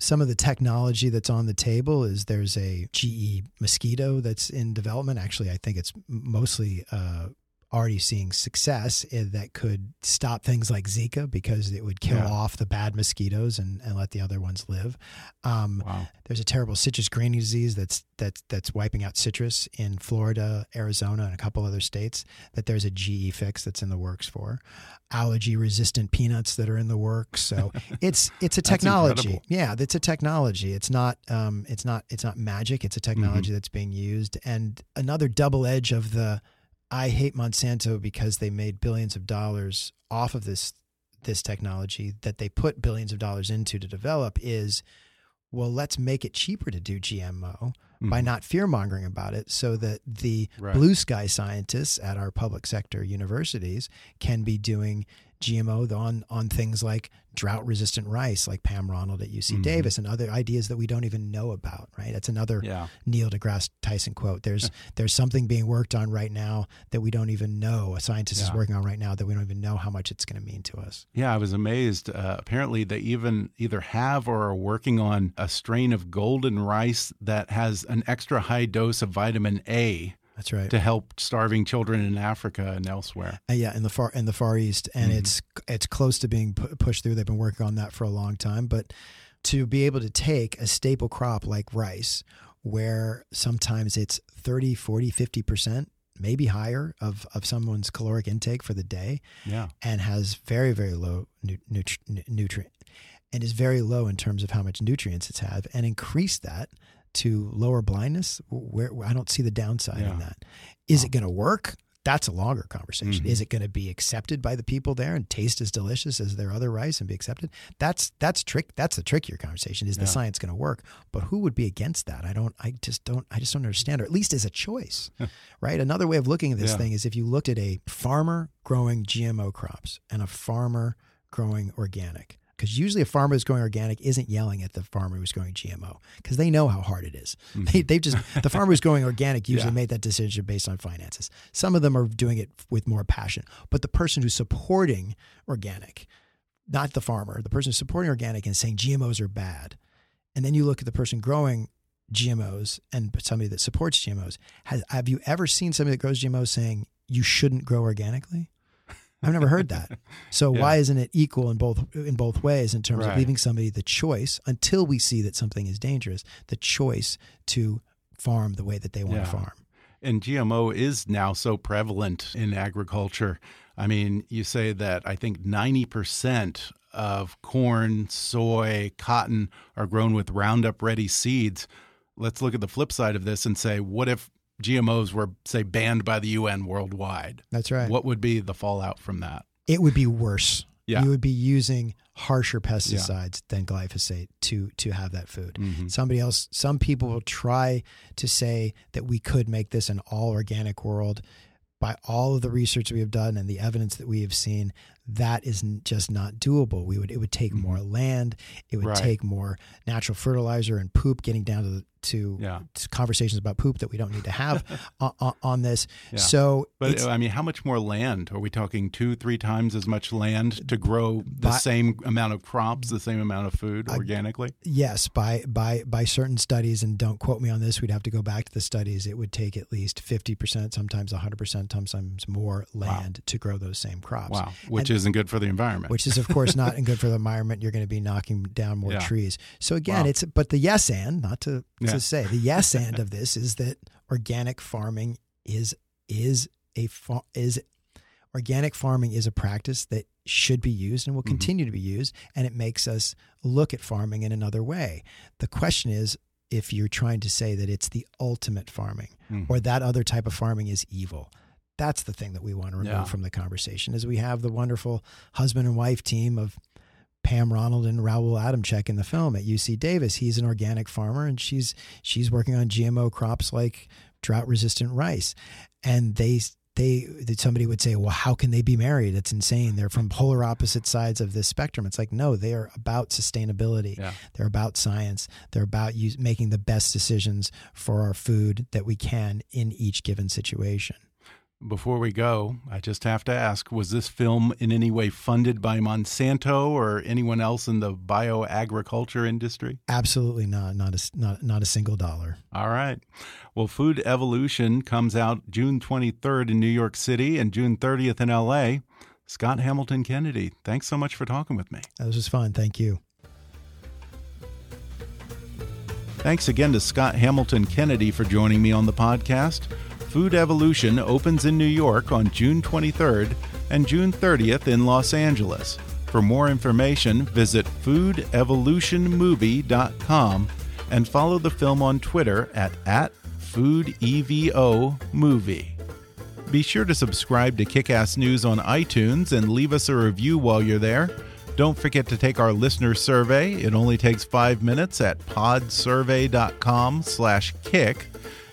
some of the technology that's on the table is there's a GE mosquito that's in development. Actually, I think it's mostly uh, already seeing success that could stop things like Zika because it would kill yeah. off the bad mosquitoes and, and let the other ones live. Um, wow. There's a terrible citrus greening disease that's that's that's wiping out citrus in Florida, Arizona, and a couple other states. That there's a GE fix that's in the works for allergy resistant peanuts that are in the works. So it's it's a technology. yeah, it's a technology. It's not um, it's not it's not magic. It's a technology mm-hmm. that's being used. And another double edge of the I hate Monsanto because they made billions of dollars off of this this technology that they put billions of dollars into to develop is well let's make it cheaper to do GMO mm-hmm. by not fear mongering about it so that the right. blue sky scientists at our public sector universities can be doing GMO on on things like drought resistant rice, like Pam Ronald at UC mm-hmm. Davis, and other ideas that we don't even know about. Right? That's another yeah. Neil deGrasse Tyson quote. There's there's something being worked on right now that we don't even know. A scientist yeah. is working on right now that we don't even know how much it's going to mean to us. Yeah, I was amazed. Uh, apparently, they even either have or are working on a strain of golden rice that has an extra high dose of vitamin A that's right. To help starving children in Africa and elsewhere. Uh, yeah, in the far in the Far East, and mm-hmm. it's it's close to being pu- pushed through. They've been working on that for a long time, but to be able to take a staple crop like rice, where sometimes it's 30, 40, 50 percent maybe higher of, of someone's caloric intake for the day yeah. and has very very low nu- nutri- nutrient and is very low in terms of how much nutrients it's have and increase that to lower blindness, where, I don't see the downside yeah. in that. Is it going to work? That's a longer conversation. Mm-hmm. Is it going to be accepted by the people there and taste as delicious as their other rice and be accepted? That's that's trick. That's the trickier conversation. Is yeah. the science going to work? But who would be against that? I don't. I just don't. I just don't understand. Or at least as a choice, right? Another way of looking at this yeah. thing is if you looked at a farmer growing GMO crops and a farmer growing organic because usually a farmer who's going organic isn't yelling at the farmer who's going GMO because they know how hard it is. Mm-hmm. They, they've just the farmer who's going organic usually yeah. made that decision based on finances. Some of them are doing it with more passion, but the person who's supporting organic, not the farmer, the person who's supporting organic and saying GMOs are bad, and then you look at the person growing GMOs and somebody that supports GMOs. Has, have you ever seen somebody that grows GMOs saying you shouldn't grow organically? I've never heard that. So yeah. why isn't it equal in both in both ways in terms right. of leaving somebody the choice until we see that something is dangerous, the choice to farm the way that they want yeah. to farm. And GMO is now so prevalent in agriculture. I mean, you say that I think 90% of corn, soy, cotton are grown with Roundup ready seeds. Let's look at the flip side of this and say, what if GMOs were, say, banned by the UN worldwide. That's right. What would be the fallout from that? It would be worse. Yeah. You would be using harsher pesticides yeah. than glyphosate to to have that food. Mm-hmm. Somebody else, some people will try to say that we could make this an all organic world. By all of the research we have done and the evidence that we have seen, that is just not doable. We would it would take mm-hmm. more land, it would right. take more natural fertilizer and poop getting down to the to, yeah. to conversations about poop that we don't need to have on, on, this. Yeah. So, but I mean, how much more land are we talking? Two, three times as much land to grow the by, same amount of crops, the same amount of food organically? yes, by by by certain studies, and don't quote me on this. We'd have to go back to the studies. It would take at least fifty percent, sometimes hundred percent, sometimes more land wow. to grow those same crops. Wow, which and, isn't good for the environment. Which is, of course, not good for the environment. You're going to be knocking down more yeah. trees. So again, wow. it's but the yes and not to yeah. to say the yes and of this is that organic farming is is a is organic farming is a practice that should be used and will mm-hmm. continue to be used and it makes us look at farming in another way the question is if you're trying to say that it's the ultimate farming mm-hmm. or that other type of farming is evil that's the thing that we want to remove yeah. from the conversation is we have the wonderful husband and wife team of Pam Ronald and Raoul Adamchak in the film at UC Davis. He's an organic farmer and she's she's working on GMO crops like drought resistant rice. And they they somebody would say, well, how can they be married? It's insane. They're from polar opposite sides of this spectrum. It's like no, they are about sustainability. Yeah. They're about science. They're about use, making the best decisions for our food that we can in each given situation. Before we go, I just have to ask was this film in any way funded by Monsanto or anyone else in the bioagriculture industry? Absolutely not. Not a, not, not a single dollar. All right. Well, Food Evolution comes out June 23rd in New York City and June 30th in LA. Scott Hamilton Kennedy, thanks so much for talking with me. That was just fun. Thank you. Thanks again to Scott Hamilton Kennedy for joining me on the podcast. Food Evolution opens in New York on June 23rd and June 30th in Los Angeles. For more information, visit foodevolutionmovie.com and follow the film on Twitter at, at FoodEVOMovie. Be sure to subscribe to Kickass News on iTunes and leave us a review while you're there. Don't forget to take our listener survey. It only takes five minutes at podsurvey.com slash kick.